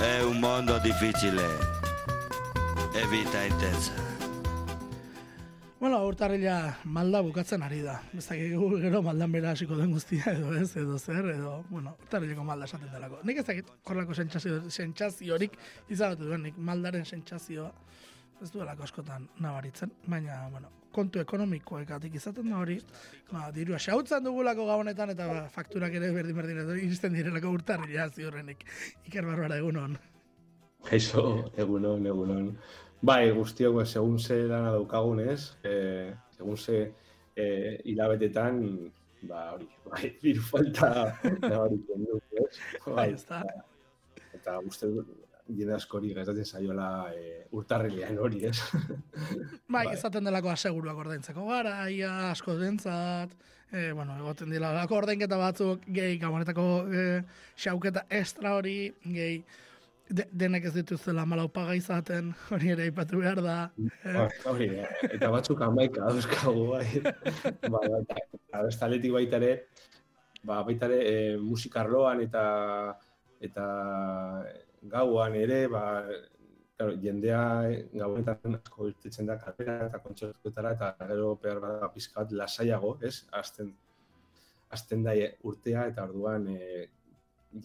È un mondo difficile e vita intensa. Bueno, urtarrila malda bukatzen ari da. Ez dakik gero maldan bera hasiko den guztia edo ez, edo zer, edo, bueno, urtarrileko malda esaten delako. Nik ez dakit sentsazio, sentsaziorik izabatu duen, nik maldaren sentsazioa ez duelako askotan nabaritzen, baina, bueno, kontu ekonomikoekatik izaten da hori, ba, dirua xautzen dugulako gabonetan eta ba, fakturak ere berdin berdin edo iristen direlako urtarrila ziurrenik. Iker Barbara egunon. Kaixo, egunon, egunon. Bai, guztiok, ba, segun ze dana daukagun, ez? Eh, segun ze eh, hilabetetan, ba, hori, bai, biru falta nabaritzen du, ez? Bai, ez da. Eta uste dut, jende askori gertatzen zaiola e, urtarrilean hori, ez? Bai, ezaten delako aseguruak ordaintzeko gara, ia asko dentzat, e, bueno, egoten dira lako ordainketa batzuk, gehi gabonetako e, xauketa extra hori, gehi de, denek ez dituzela malau paga izaten, hori ere ipatu behar da. Eh? Ba, hori, eta batzuk amaika dauzkagu, bai. ba, eta, abestaletik baita ere, ba, baita ere, e, musikarloan eta eta gauan ere, ba, claro, jendea gauenetan asko irtetzen da kalera eta kontzertuetara eta gero behar bada pizkat lasaiago, ez? Azten, azten da urtea eta orduan e,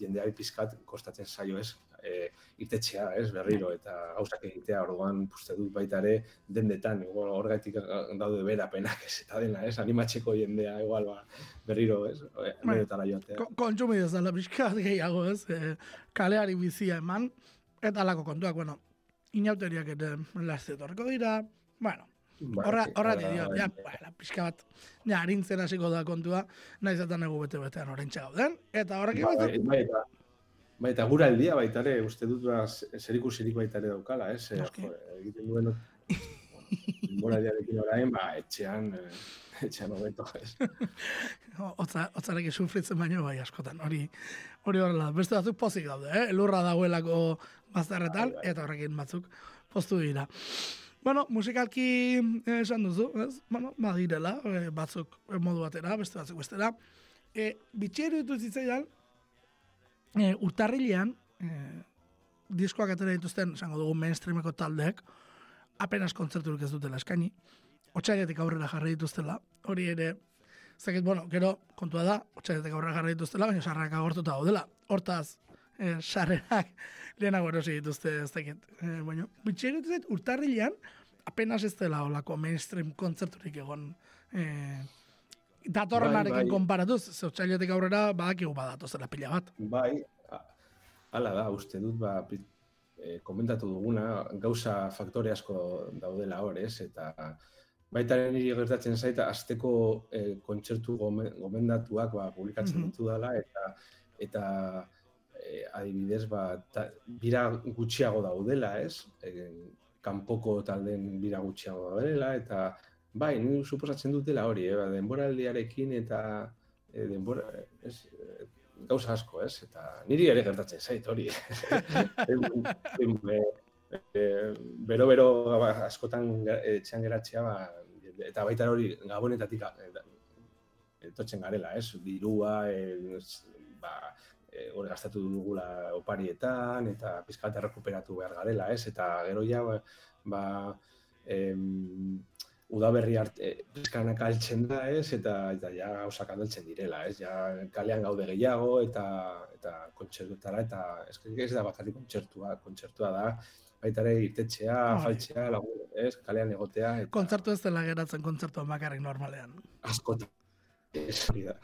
jendeari pizkat kostatzen saio, ez? e, irtetxea, ez, berriro, eta gauzak egitea, orduan, uste dut baita ere, dendetan, igual, horregatik daude bera penak, ez, eta dena, ez, animatxeko jendea, igual, ba, berriro, ez, denetara joatea. Kontsumi ez dala, bizkat gehiago, ez, e, kaleari bizia eman, eta alako kontuak, bueno, inauteriak ere lazetorko dira, bueno, bai, Horra, horra dio, ja, bueno, pixka bat, ja, harintzen hasiko da kontua, nahi zaten egu bete-betean horrentxe gauden, eta horrek bai, bai, bai, Bai, eta gura aldia baita ere, uste dut ba, zeriku zirik baita ere daukala, ez? Eh, jo, egiten duen, gura aldiarekin orain, ba, etxean, eh, etxean hobeto, ez? Otza, otzarek sufritzen baino bai askotan, hori hori horrela, beste batzuk pozik daude, eh? Lurra dagoelako bazterretan, bai, bai. eta horrekin batzuk postu dira. Bueno, musikalki eh, esan duzu, ez? Bueno, badirela, eh, batzuk modu batera, beste batzuk bestera. Eh, bitxeru dituz zitzaidan, e, urtarrilean, e, diskoak atera dituzten, esango dugu mainstreameko taldeek, apenas kontzerturik ez dutela eskaini, otxaiatik aurrera jarri dituztela, hori ere, zakit, bueno, gero, kontua da, otxaiatik aurrera jarri dituztela, baina sarrak agortuta gaudela. Hortaz, e, sarrerak lehenago erosi dituzte, ez dakit. E, baina, bitxeru dituzet, urtarrilean, apenas ez dela olako mainstream kontzerturik egon e, datorrenarekin bai, bai. konparatuz, zautzailetik aurrera badakigu badatu zela pila bat. Bai, hala da, uste dut, ba, e, komentatu duguna, gauza faktore asko daudela hor, ez? Eta baita niri gertatzen zaita, azteko e, kontzertu gomendatuak ba, publikatzen mm -hmm. ditu dela, eta, eta e, adibidez, ba, ta, bira gutxiago daudela, ez? E, kanpoko talden bira gutxiago daudela, eta Bai, ni suposatzen dutela hori, eh, ba, denboraldiarekin eta e, denbora, ez, e, gauza asko, ez? Eta niri ere gertatzen zait hori. bero, bero ba, askotan etxean geratzea, ba, eta baita hori gabonetatik etotzen garela, ez? Dirua, e, ba, hori gastatu dugula oparietan, eta pizkalta rekuperatu behar garela, ez? Eta gero ja, ba, ba em, udaberri arte pizkanak altzen da, ez? Eta eta ja gauzak aldtzen direla, ez? Ja kalean gaude gehiago eta eta kontzertuetara eta eske ez da bakarrik kontzertua, kontzertua da baita ere irtetzea, faltzea, lagun, ez? Kalean egotea eta kontzertu ez dela geratzen kontzertu bakarrik normalean. Askot. Ez da.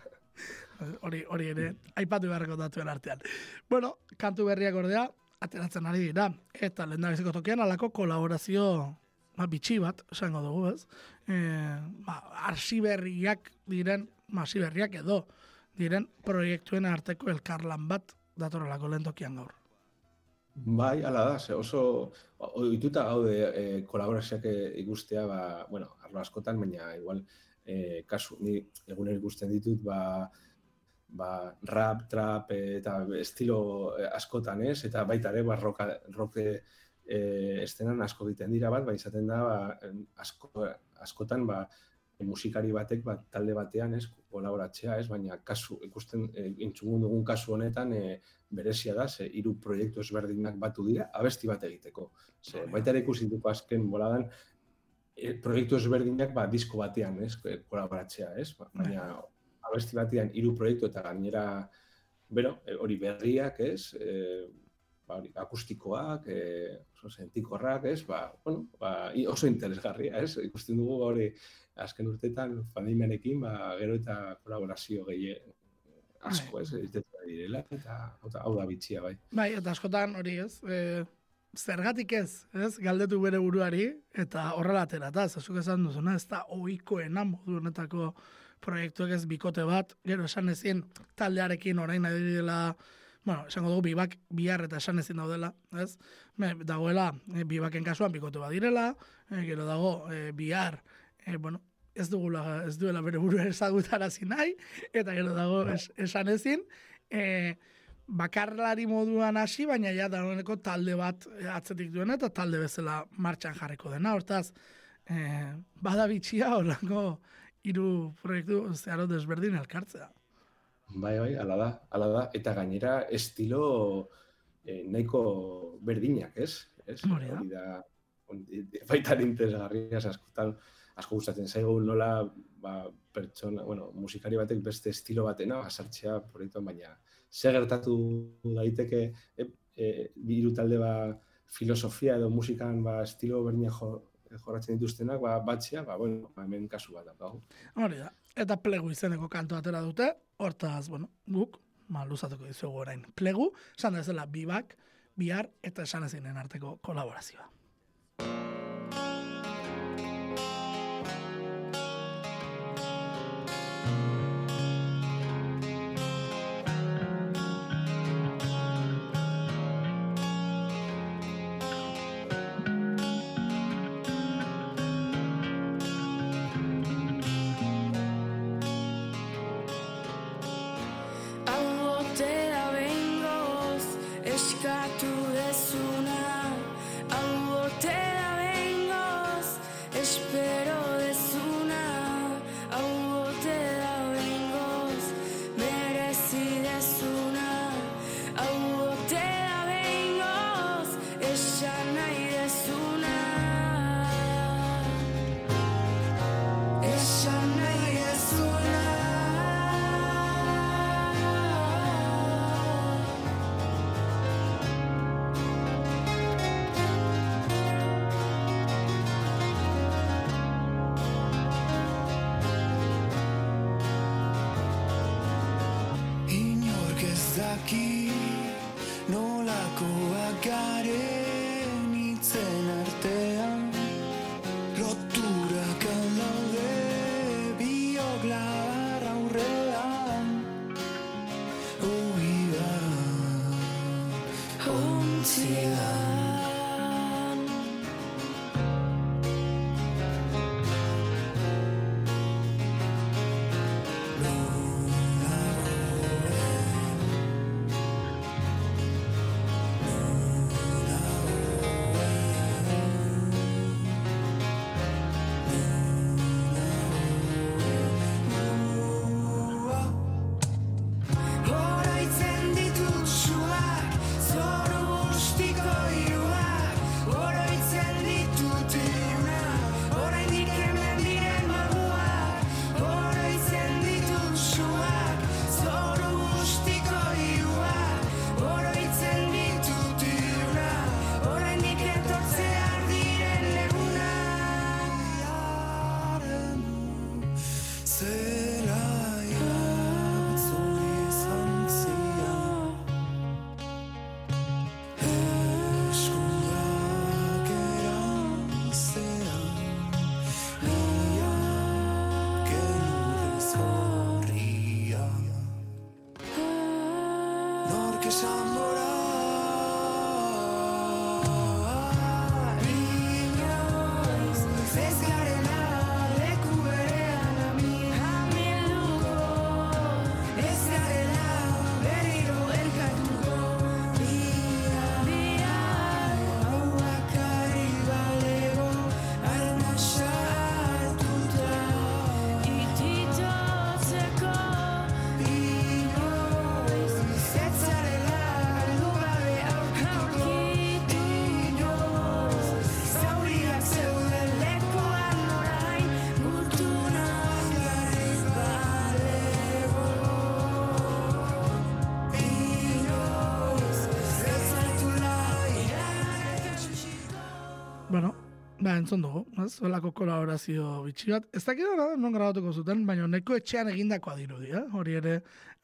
Hori, hori ere, aipatu beharreko datuen artean. Bueno, kantu berriak ordea, ateratzen ari dira, eta lehen da tokian, alako kolaborazio ba, bitxi bat, esango dugu, ez? E, ba, arsiberriak diren, ba, arsiberriak edo, diren proiektuen arteko elkarlan bat datorrelako lentokian gaur. Bai, ala da, ze oso oituta gaude e, kolaborazioak ikustea, ba, bueno, arlo askotan, baina igual e, kasu, ni eguner ikusten ditut, ba, ba, rap, trap eta estilo askotan, ez? Eta baita ere, ba, rock, rock e, estenan asko egiten dira bat, ba, izaten da, ba, asko, askotan, ba, musikari batek bat talde batean, ez, kolaboratzea, ez, baina kasu ikusten e, intzugun dugun kasu honetan e, berezia da, ze hiru proiektu ezberdinak batu dira abesti bat egiteko. Ze baita ere ikusi duko azken boladan e, proiektu ezberdinak ba disko batean, ez, kolaboratzea, ez, ba, baina abesti batean hiru proiektu eta gainera bero, hori berriak, ez, e, ba, akustikoak, e, oso sentikorrak, ez, ba, bueno, ba, oso interesgarria, ez, ikusten dugu hori azken urteetan pandemiarekin, ba, gero eta kolaborazio gehi asko, bai. ez, egitetu direla, eta hau da bitxia, bai. Bai, eta askotan hori, ez, e, zergatik ez, ez, galdetu bere buruari, eta horrela atera, eta zazuk esan duzuna, ez da oikoena modu honetako proiektuak ez bikote bat, gero esan ezin taldearekin orain nahi dela, bueno, esango dugu bibak bihar eta esan ezin daudela, ez? Me, dagoela e, bibaken kasuan bikote badirela, e, gero dago e, bihar, e, bueno, ez dugula, ez duela bere buru ezagutarazi nahi, eta gero dago es, esan ezin, e, bakarlari moduan hasi, baina ja dagoeneko talde bat atzetik duena eta talde bezala martxan jarriko dena, hortaz, e, bada bitxia horrengo hiru proiektu zeharo desberdin elkartzea. Bai, bai, ala da, ala da. Eta gainera estilo eh, nahiko berdinak, ez? Ez? Hori da. Baita interesgarria, askotan, asko gustatzen zaigu nola ba, pertsona, bueno, musikari batek beste estilo batena, asartzea proiektuan, baina ze gertatu daiteke e, e, biru talde ba, filosofia edo musikan ba, estilo berdinak jo, jorratzen dituztenak, ba, batxea, ba, bueno, ba, hemen kasu bat da. Hori da eta plegu izeneko kantu atera dute, hortaz, bueno, guk, ma, luzatuko dizugu orain plegu, esan da zela bibak, bihar eta esan ezinen arteko kolaborazioa. Ba, entzun dugu, ez? Olako kolaborazio bitxi bat. Ez dakit da, non grabatuko zuten, baina neko etxean egindakoa dirudi, eh? Hori ere,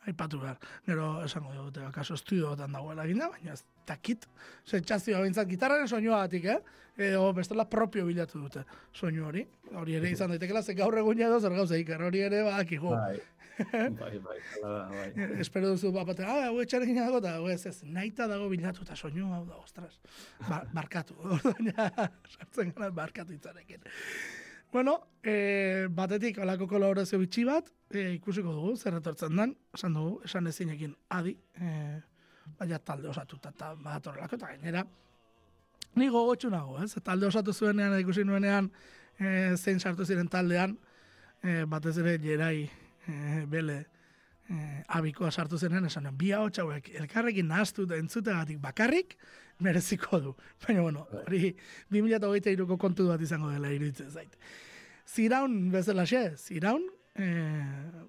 aipatu behar. Gero, esango dute, kaso estudioetan dagoela eginda, baina ez dakit. Sentsazioa bintzat, gitarraren soinua batik, eh? Edo, bestela propio bilatu dute soinu hori. Hori ere izan daitekela, ze gaur egun edo zer gauza ikar, hori ere, badakigu. Bai, bai, bai, hala da, bai. Espero duzu bapate, ah, hau etxarekin dago, eta hau ez ez, naita dago bilatu eta soinu hau da, ostras, ba, barkatu, orduan sartzen gara barkatu itzarekin. Bueno, e, batetik alako kolaborazio bitxi bat, e, ikusiko dugu, zer etortzen den, esan dugu, esan ezinekin adi, e, baina talde osatuta eta bat horrelako, eta gainera, ni gogotxu nago, ez? Talde osatu zuenean, ikusi nuenean, e, zein sartu ziren taldean, e, batez ere jerai e, bele e, abikoa sartu zenen, esan bi hau txauek elkarrekin nahaztu da entzutegatik bakarrik, mereziko du. Baina, bueno, hori 2008 iruko kontu bat izango dela iruditzen zait. Ziraun bezala xe, ziraun, e,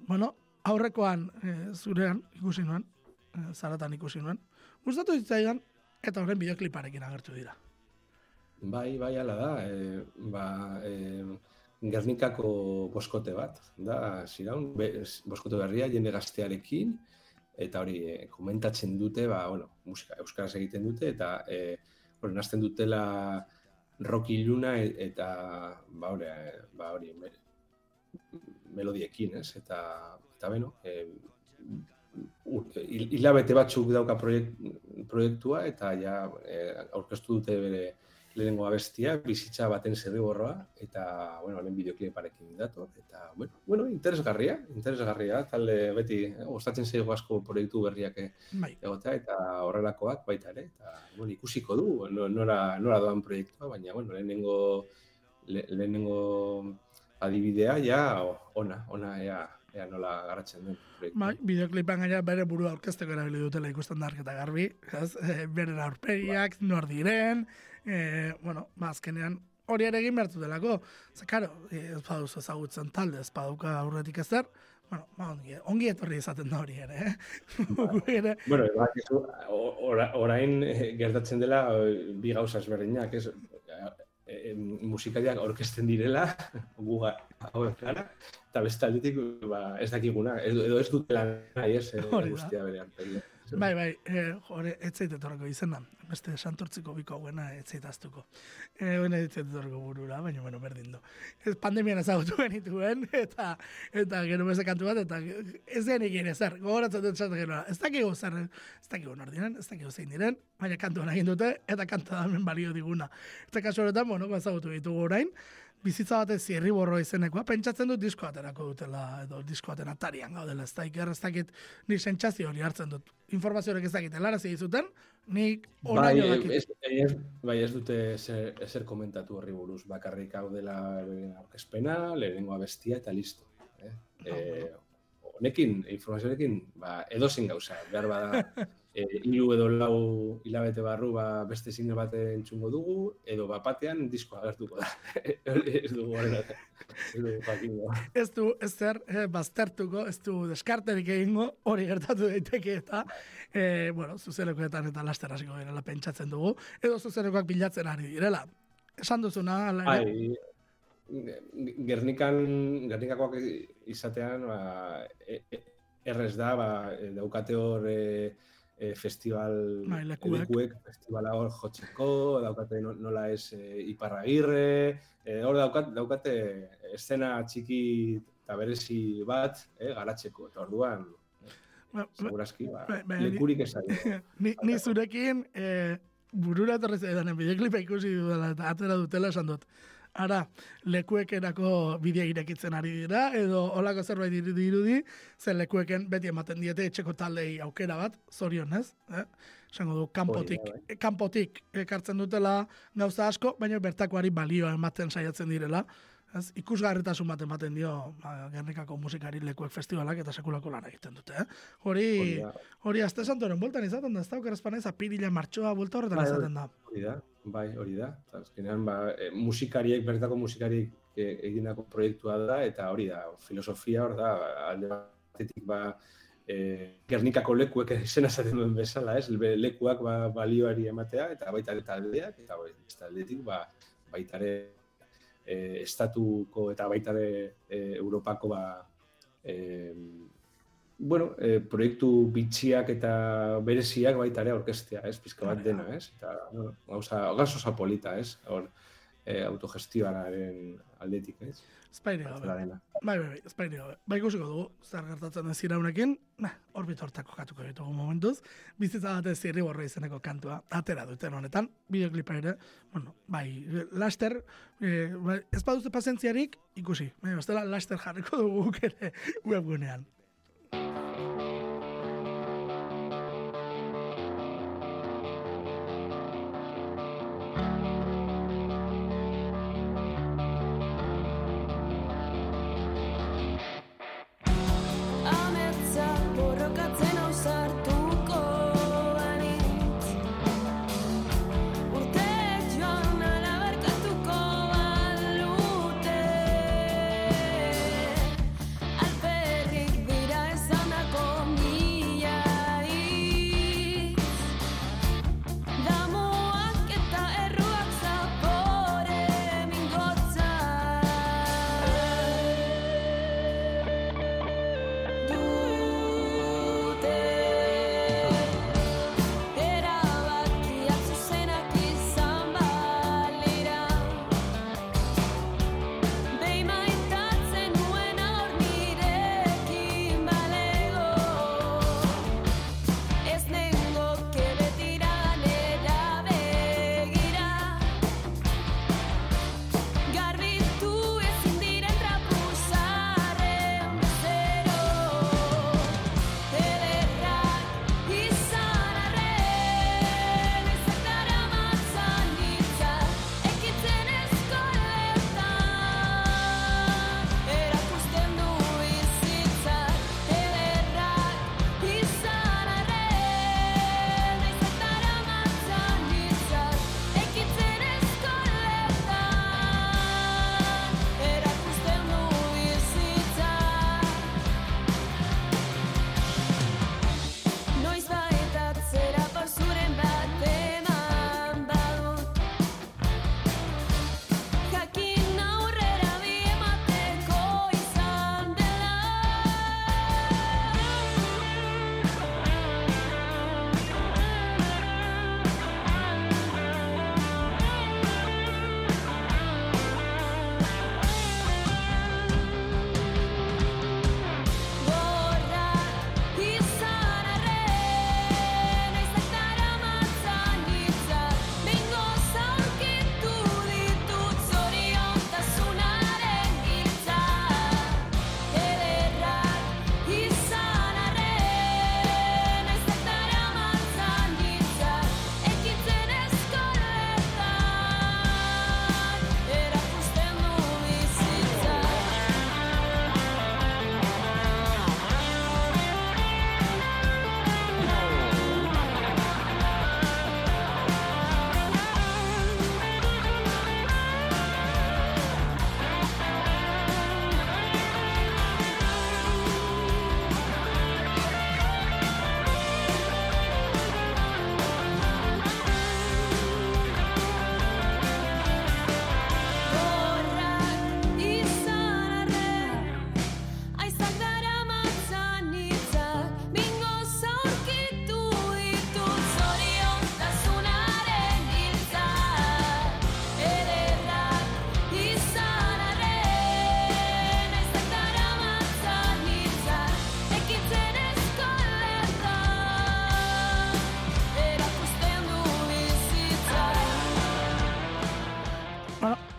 bueno, aurrekoan e, zurean ikusi nuen, e, zaratan ikusi nuen, gustatu zitzaidan, eta horren bideokliparekin agertu dira. Bai, bai, ala da. E, ba, e, Gernikako boskote bat, da, ziraun, be, boskote berria jende gaztearekin, eta hori e, komentatzen dute, ba, bueno, musika euskaraz egiten dute, eta e, hori, nazten dutela rock iluna e, eta, ba, hori, e, ba, hori, me, melodiekin, ez, eta, eta beno, e, hilabete batzuk dauka proiekt, proiektua, eta ja, e, aurkeztu dute bere, lehenengo abestia, bizitza baten zerriborroa, eta, bueno, lehen bideokliparekin dator, eta, bueno, bueno, interesgarria, interesgarria, talde beti, eh, gustatzen zaigu asko proiektu berriak eh, Bai. egotea, eta horrelakoak baita ere, eta, bueno, ikusiko du, nora, nora doan proiektua, baina, bueno, lehenengo, le, lehenengo adibidea, ja, ona, ona, ea, ea nola garatzen den. Bai, bideoklipan gaina bere burua aurkezteko erabili dutela ikusten da eta garbi, ez? E, beren aurpegiak, nor diren, e, bueno, ba, azkenean hori ere egin behartu delako. Ze, karo, ez baduz ezagutzen talde, ez baduka aurretik ezer, bueno, ba, ongi, ongi etorri izaten da hori ere, eh? ere. Bueno, ba, eso, ora, orain eh, gertatzen dela eh, bi gauza ezberdinak, ez? E, musikariak orkesten direla, gu hauek gara, eta beste aldetik, ba, ez dakiguna, edo ez dutela nahi, ez, guztia berean. Bai, bai, eh, jore, etzait etorreko izena, beste santortziko biko hauena etzait aztuko. Eh, Hena etzait etorreko burura, baina, bueno, berdin du. Ez pandemian ezagutu genituen, eta, eta gero beste kantu bat, eta ez den egin ezer, gogoratzen dut zaten gero, ez dakigu zer, ez dakigu nor diren, ez dakigu zein diren, baina kantuan egin dute, eta kanta da balio diguna. Eta kasu horretan, bueno, ezagutu ditugu orain, bizitza batez zierri borro izenekoa, pentsatzen dut disko aterako dutela, edo disko atera atarian gaudela, ez daik, ez dakit, nik sentsazio hori hartzen dut. Informazio horrek ez dakit, elara zizuten, nik bai, ez, ez, bai, ez dute ezer, ezer komentatu horri buruz, bakarrik hau dela aurkezpena, lehenengo bestia eta listo. Eh? Ah, eh, honekin, informazioarekin, ba, edozin gauza, behar bada, e, ilu edo lau hilabete barru ba, beste zine bate entzungo dugu, edo bapatean disko agertuko da. ez du Ez du, ez zer, eh, baztertuko, ez du deskarterik egingo, hori gertatu daiteke eta, eh, bueno, zuzenekoetan eta laster hasiko direla pentsatzen dugu, edo zuzenekoak bilatzen ari direla. Esan duzuna, ala, Ai, Gernikan, Gernikakoak izatean, ba, e, e, errez da, ba, daukate hor, e, e, festival bai, lekuek. lekuek festivala hor jotzeko, daukate nola ez e, iparragirre, e, hor daukat, daukate estena txiki eta berezi bat, e, garatzeko, eta orduan, ba, segurazki, ba, ba, ba, lekurik ez ni, ni zurekin, e, burura etorrez edan, bideoklipa ikusi dudala, eta atera dutela esan dut ara lekuekenako bidea irekitzen ari dira, edo olako zerbait dirudi, zen lekueken beti ematen diete etxeko taldei aukera bat, zorion, ez? Eh? Esango du, kanpotik, bai. kanpotik ekartzen dutela gauza asko, baina bertakoari balioa ematen saiatzen direla ez, ikusgarritasun bat ematen dio ba, Gernikako musikari lekuek festivalak eta sekulako lan egiten dute. Eh? Hori, hori azte santoren bultan izaten da, ez da, okeraz panez, apirila martxoa bulta horretan bai, izaten da. Hori da, bai, hori da. Azkenean, ba, e, musikariek, bertako musikariek e, egindako proiektua da, eta hori da, filosofia hor da, alde batetik, ba, e, Gernikako lekuek izena zaten duen bezala, ez? Lekuak ba, balioari ematea, eta baita eta aldeak, eta bai, aldetik, ba, baitare e, estatuko eta baita ere e, Europako ba, e, bueno, e, proiektu bitxiak eta bereziak baita ere orkestea, ez, pizka bat dena, ez, eta, bueno, gauza, gauza polita, ez, hor, e, autogestioaren aldetik, ez. Espaini gabe. Bai, bai, bai, espaini gabe. Bai, ikusiko dugu, zer gertatzen ez iraunekin, nah, orbit hortako katuko ditugu momentuz, bizitza bat ez zirri borra izeneko kantua, atera duten honetan, bideoklipa ere, bueno, bai, laster, e, bai, ez baduzte pasentziarik, ikusi, bai, bestela, laster jarriko dugu ere webgunean.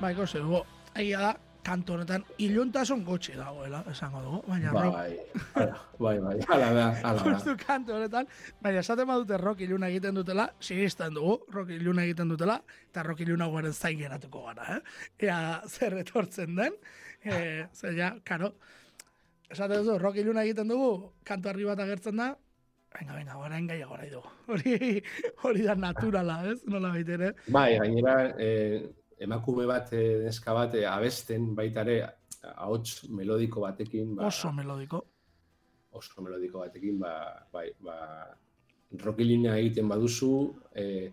Bai, gose dugu. Egia da, kanto honetan iluntasun gutxi dagoela, esango dugu. Baina bai, rock, bai, bai, bai, ala da, ala da. justu kanto honetan, baina esaten badute rock iluna egiten dutela, sinisten dugu, rock iluna egiten dutela, eta rock iluna guaren zain geratuko gara, eh? Ea zer etortzen den, e, zer ja, karo, esaten duzu, rock iluna egiten dugu, kanto argi bat agertzen da, venga, venga, orain gaia gora dugu. Hori, hori da naturala, ez? Nola baitere. Bai, gainera, eh, emakume bat, eh, neska bat, eh, abesten baita ere, ahots melodiko batekin, ba, Oso melodiko. oso melodiko batekin, ba, bai, ba, rockilina egiten baduzu, eh,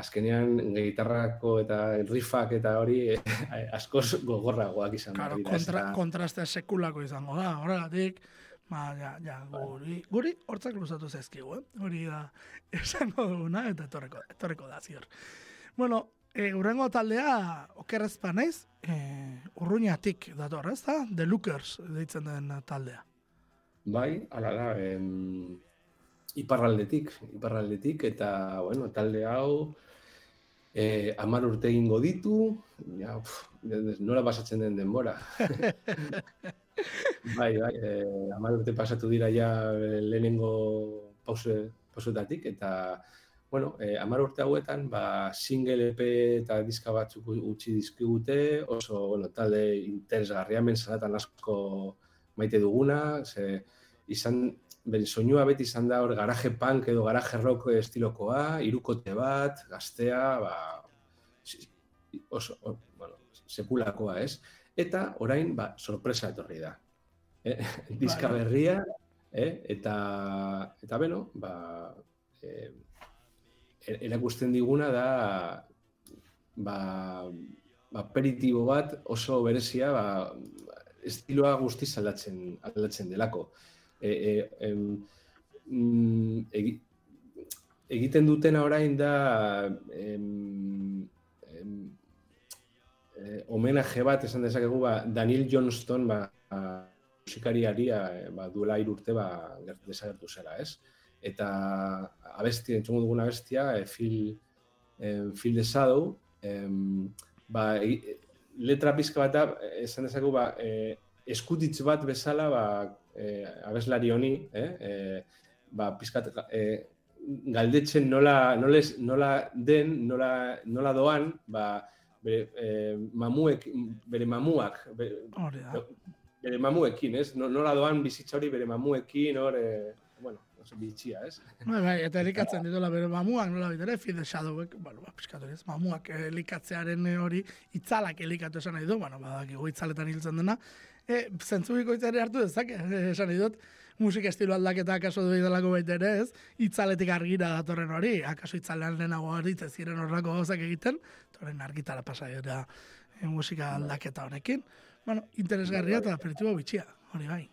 azkenean gitarrako eta riffak eta hori eh, askoz gogorragoak izan Claro, dira. kontra, kontrastea sekulako izango da, horregatik, ba, ja, ja, guri, guri hortzak luzatu zaizkigu, eh? Hori da, esango duguna, eta etorreko, etorreko da, zior. Bueno, e, urrengo taldea, okerrezpa naiz, e, urruñatik dator, ez da? The Lookers deitzen den taldea. Bai, ala da, em, iparraldetik, iparraldetik, eta, bueno, talde hau, eh, amar urte egingo ditu, ja, pf, nola pasatzen den denbora. bai, bai, eh, amar urte pasatu dira ja eh, lehenengo pause, pausutatik, eta, bueno, eh, amar urte hauetan, ba, single EP eta diska batzuk utzi dizkigute, oso, bueno, talde interesgarria, mensalatan asko maite duguna, ze, izan, bere soinua beti izan da hor garaje punk edo garaje rock estilokoa, irukote bat, gaztea, ba, oso, o- bueno, sekulakoa, ez? Eta orain, ba, sorpresa etorri da. Eh? Diska berria, eh? eta, eta beno, ba, eh, e- erakusten diguna da, ba, ba, aperitibo bat oso berezia, ba, estiloa guztiz aldatzen, aldatzen delako. E, e, em, mm, egi- egiten dutena orain da em, em, eh, homenaje bat esan dezakegu ba, Daniel Johnston ba, musikariari ba, duela hiru urte ba, ger- desagertu zela, ez? Eta abesti, entzungo duguna abestia, e, Phil, eh, Phil the Shadow, em, ba, egi- letra pizka bat da, eh, esan dezakegu, ba, eh, eskutitz bat bezala, ba, eh, abeslari honi, eh, eh, ba, pizkat, eh, galdetzen nola, noles, nola den, nola, nola doan, ba, bere, eh, mamuek, bere mamuak, bere, bere mamuekin, ez? No- Nola doan bizitza hori bere mamuekin, hor, eh, bueno, oso bitxia, ez? Bai, bai, eta elikatzen dituela bere mamuak, nola bitere, Feed the Shadowek, bueno, ba, piskatu ez, mamuak elikatzearen hori, itzalak elikatu esan nahi du, bueno, badakigu itzaletan hiltzen dena, e, zentzu bikoitzare hartu dezake, esan nahi dut, musika estilo aldaketa akaso du delako baita ere ez, itzaletik argira datorren hori, akaso itzalean lehenago hori, ziren horrako gauzak egiten, eta horren argitara pasa dira e, musika aldaketa honekin. Bueno, interesgarria eta aperitibo bitxia, hori bai.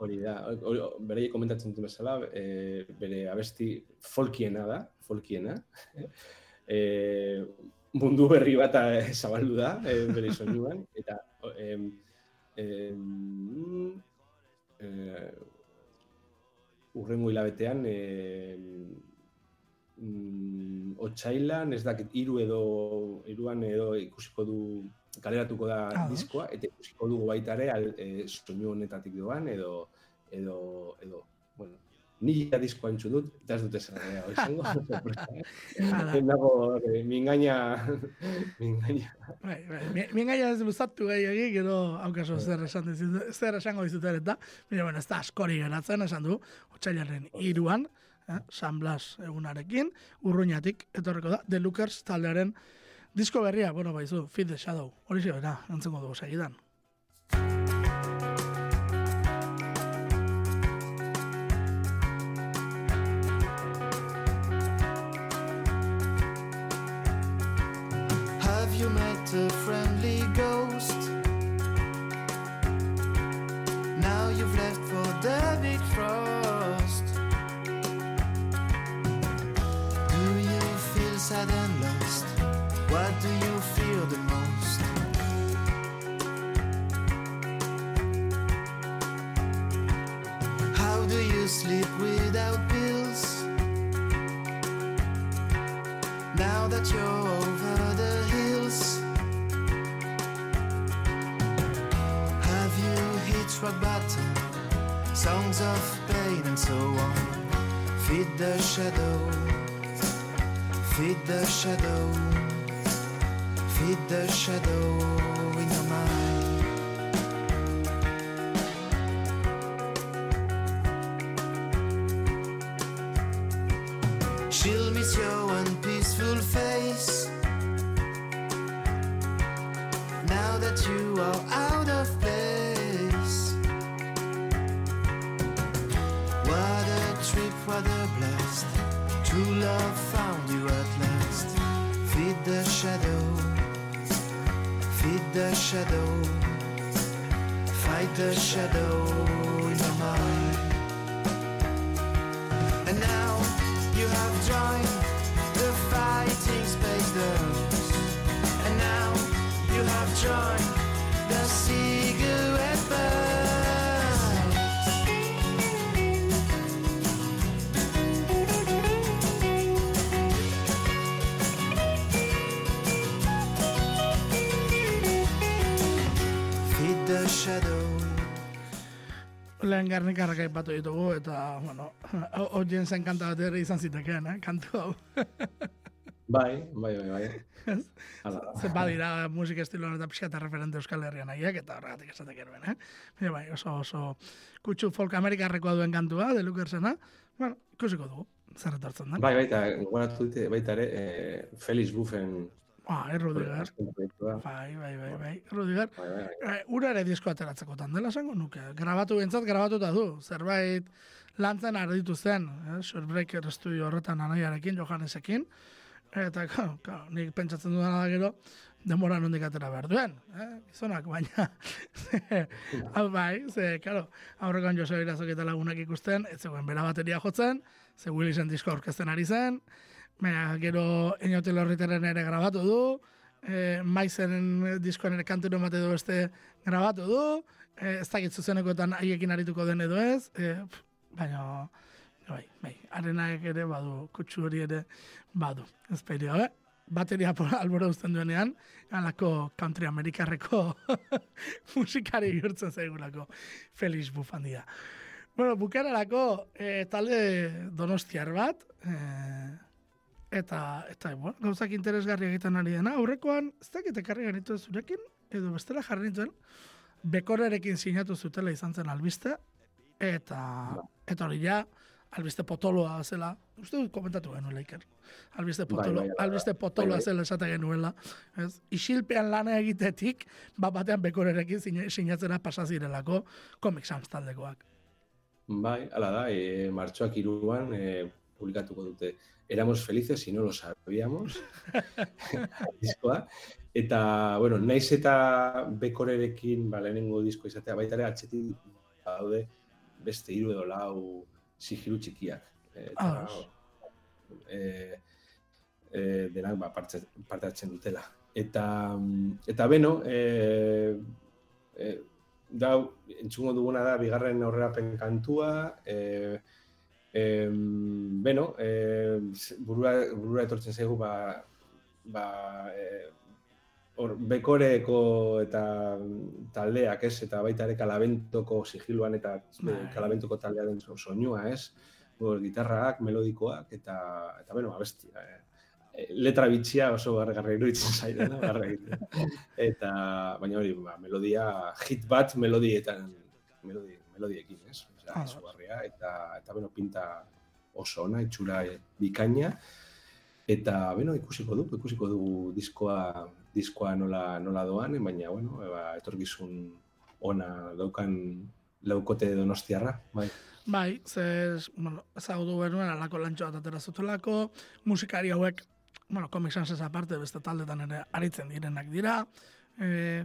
Hori da, hori, bere komentatzen dut bezala, e, bere abesti folkiena da, folkiena. e, mundu berri bat eh, zabaldu da, e, bere soinuan, eta em, em, e, urrengo hilabetean e, otsailan, ez dakit, hiru edo, hiruan edo ikusiko du kaleratuko da Ah. diskoa, eta ikusiko dugu baita ere, al, e, soinu honetatik doan, edo, edo, edo, bueno, ni ja diskoa entzun dut, eta ez dut esan gehiago izango. Hala. Ez dago, eh, mingaina, mingaina. Bai, bai. Mi- Mi gaina ez luzatu gehiagik, gero haukaso zer esan dizut, zer esango dizuten eta, baina bueno, ez da askori geratzen, esan du, otxailaren iruan, eh, San Blas egunarekin, urruñatik, etorreko da, The Lookers taldearen disko berria, bueno, baizu, Feed the Shadow, hori zebera, entzengo dugu segidan. That you're over the hills, have you hit rock bottom? Songs of pain and so on. Feed the shadow, feed the shadow, feed the shadow joined the cigarette burns. Feed the shadow. Lehen garnikarrak aipatu ditugu, eta, bueno, horien zen kanta bat izan zitekeen, eh? kantu. Bai, bai, bai, bai. Hala, Ze badira musik estilo eta pixka eta referente Euskal Herrian nahiak, eta horregatik esatek eruen, eh? Baina bai, oso, oso kutsu folk amerikarrekoa duen kantua, de Lukersena, bueno, ikusiko dugu, zer etortzen den. bai, baita, gogoratu dute baita ere, eh, Felix Buffen Ah, eh, Rudiger. azken proiektua. Bai, bai, bai, bai, Rudiger. Bai, bai, bai. Eh, ura ere disko ateratzekotan dela esango nuke. Grabatu bintzat, grabatuta du. Zerbait lantzen arditu zen, eh? Surebreaker estudio horretan anaiarekin, Johannesekin. Eta, claro, claro, nik pentsatzen dudana da gero, denbora nondik atera behar duen, eh? gizonak, baina, hau bai, ze, karo, aurrekoan Jose Irazok eta lagunak ikusten, ez zegoen bera bateria jotzen, ze Willisen disko aurkezten ari zen, baina gero Enotel horretaren ere grabatu du, eh, Maizen diskoan ere kantu bate edo beste grabatu du, eh, ez dakit zuzenekoetan haiekin arituko den edo ez, eh, pf, baina, bai, bai, arenak ere badu, kutsu hori ere badu, ez peri gabe. Bateria albora uzten duenean, alako country amerikarreko musikari bihurtzen zaigulako Felix Bufandia. Bueno, bukararako eh, talde donostiar bat, eh, eta, eta bueno, gauzak interesgarri egiten ari dena, aurrekoan, ez dakit ekarri genitu zurekin, edo bestela jarri nituen, bekorerekin sinatu zutela izan zen albiste, eta, eta hori ja, albiste potoloa zela, uste dut komentatu genuela iker. Albiste Bai, potolo, bai, bai, albiste bai, potoloa bai. zela esate genuela. Ez? Isilpean lana egitetik, bat batean bekorerekin sinatzera pasazirelako Sans taldekoak. Bai, hala da, e, martxoak iruan e, publikatuko dute Éramos felices y no lo sabíamos. Eta, bueno, naiz eta bekorerekin, ba, lehenengo disko izatea, baita ere atxetik daude beste hiru edo lau sigiru txikiak. Eta, Ados. e, e, denak ba, parte, parte hartzen dutela. Eta, mm, eta beno, e, e, da, entzungo duguna da, bigarren aurrerapen kantua, e, e, beno, e, burura, burura etortzen zaigu, ba, ba, e, hor, bekoreko eta taldeak, ez, eta baita ere kalabentoko sigiluan eta Bai. e, kalabentoko taldearen so- soinua, ez, hor, gitarrak, melodikoak, eta, eta beno, abesti, e, e, letra bitxia oso gargarra iruditzen zaidena, garra egiten. Eta, baina hori, ba, melodia, hit bat melodietan, melodi, melodiekin, ez? Osea, Ah. izugarria, eta, eta, bueno, pinta oso ona, itxura bikaina, eta, bueno, ikusiko dugu, ikusiko dugu diskoa, diskoa nola, nola doan, baina, bueno, ba, etorkizun ona daukan laukote donostiarra, bai. Bai, ze, bueno, ezagutu genuen alako lantxo bat atera zutelako, musikari hauek, bueno, Comic Sans ez aparte, beste taldetan ere aritzen direnak dira. E,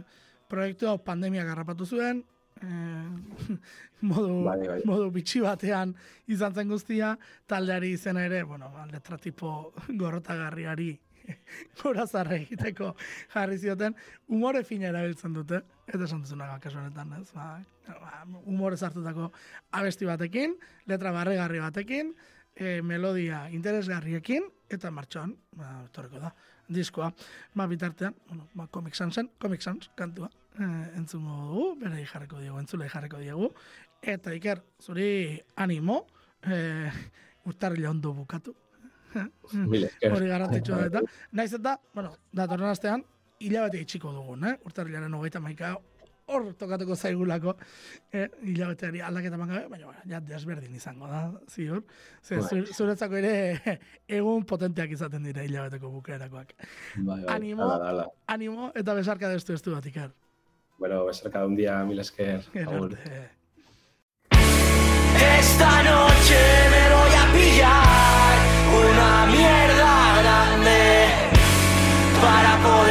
proiektu hau pandemia garrapatu zuen, e, modu, Bai, bai. modu bitxi batean izan zen guztia, taldeari izena ere, bueno, ba, letra tipo gorrotagarriari gora zarra egiteko jarri zioten, umore fina erabiltzen dute, eta esan duzuna kasu honetan, ez? Ba, ba, umore sartutako abesti batekin, letra barregarri batekin, e, melodia interesgarriekin, eta martxoan, ba, etorriko da, diskoa. Ba, bitartean, bueno, ba, Comic Sansen, Comic Sans, kantua, e, entzungo dugu, bere jarriko diegu, entzule jarriko diegu, eta iker, zuri animo, e, urtarrila ondo bukatu. hori garrantzitsua da eta naiz eta, bueno, datorren astean hilabete itxiko dugun, eh? Urtarrilaren hogeita maika hor tokatuko zaigulako eh, hilabeteari aldaketa mangabe, baina bueno, ja desberdin izango da, ziur. Ze, Bai. zu- zuretzako ere egun potenteak izaten dira hilabeteko bukaerakoak. Bai, bai, Animo. hala da, hala. Animo eta besarka destu estu bat ikar. Bueno, besarka un día, mil esker. Esta noche me voy a pillar una mierda grande para poder